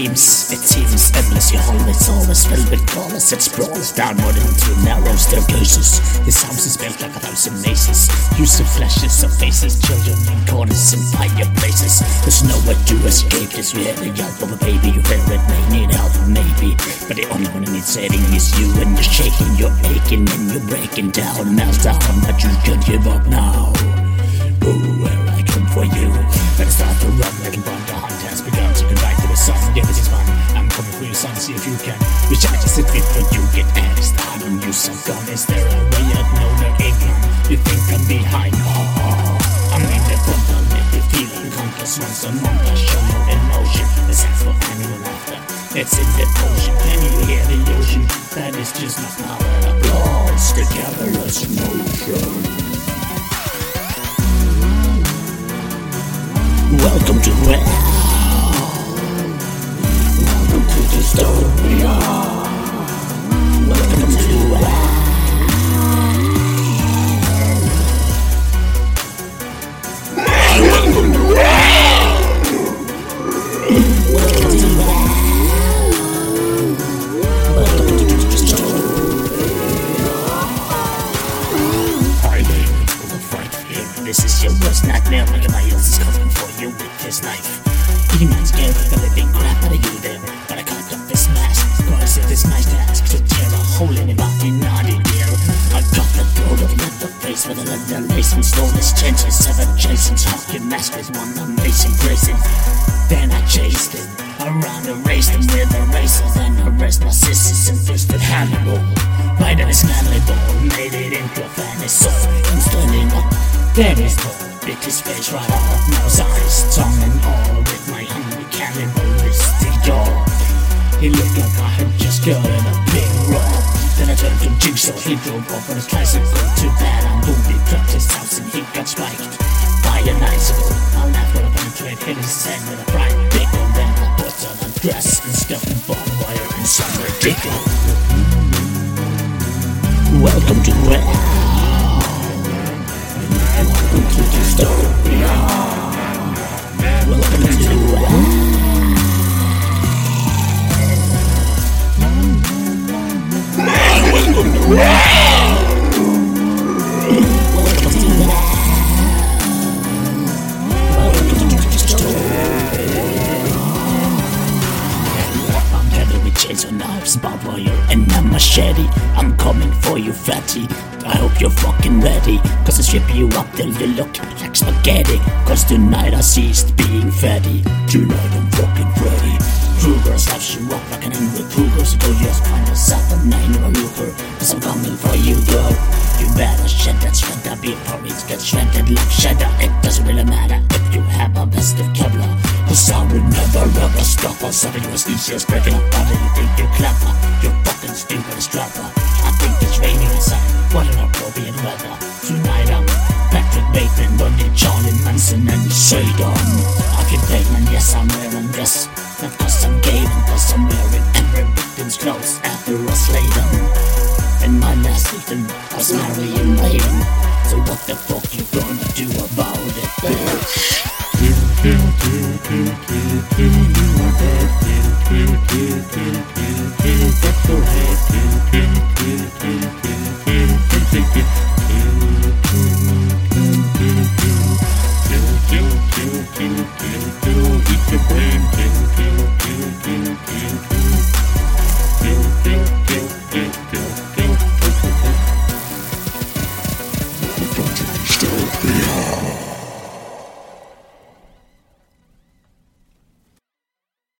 screams. It seems endless, your hall is always filled with crawlers that sprawls downward into narrow staircases. This house is built like a thousand mazes. Use of flashes of faces, children in corners and fireplaces. There's nowhere to escape this really yelp of a baby. You hear it may need help, maybe. But the only one that needs saving is you, and you're shaking, you're aching, and you're breaking down. Melt down, but you can't give up now. Ooh, I come for you. Better start Is there a way out? No, there ain't. You think I'm behind? I'm in the front. I'll make you feel unconscious once a month. I show no emotion. The sense for animal laughter. It's in the ocean. Can you hear the ocean? That is just my power. Applause together as motion. Welcome to hell. In not in here. I got the throat of Leatherface with a lace and stole his chances. Seven Jason's Hawking with one amazing gracing. Then I chased him around and raced him with a razor. Then arrest my sisters and fisted Hannibal. Right in his manly ball, made it into a soul. And standing up, is no bit his face right off. Nose, eyes, tongue, and all with my hungry cannibalistic jaw. He looked like I had just gotten a big roll. To Jigsaw, he drove off on his tricycle. Too bad I'm booby, dropped his house and he got spiked by an icicle. I laughed when I penetrate, hit his head with a fried pickle. Then I put on a dress and stuffed a barbed wire in some ridiculous. Welcome to hell. Welcome to dystopia. Welcome with chainsaw knives, barbed wire, and a machete. I'm coming for you, fatty. I hope you're fucking ready. Cause I strip you up till you look like spaghetti. Cause tonight I ceased being fatty. Tonight I'm fucking before it gets shredded like cheddar. It doesn't really matter if you have a vest of Kevlar. Cause I will never ever stop us. Something you as breaking up body. You think you're clever. You're fucking stupid as clever. I think it's raining outside. What an appropriate weather. Tonight I'm Patrick Bateman, Bundy, Charlie Manson, and Satan. Occupation, yes, I'm wearing this. Not cause I'm gay, but cause I'm wearing every victim's clothes after I slay them. And my last victim was Marion Lane. So what the fuck you gonna do about it, bitch?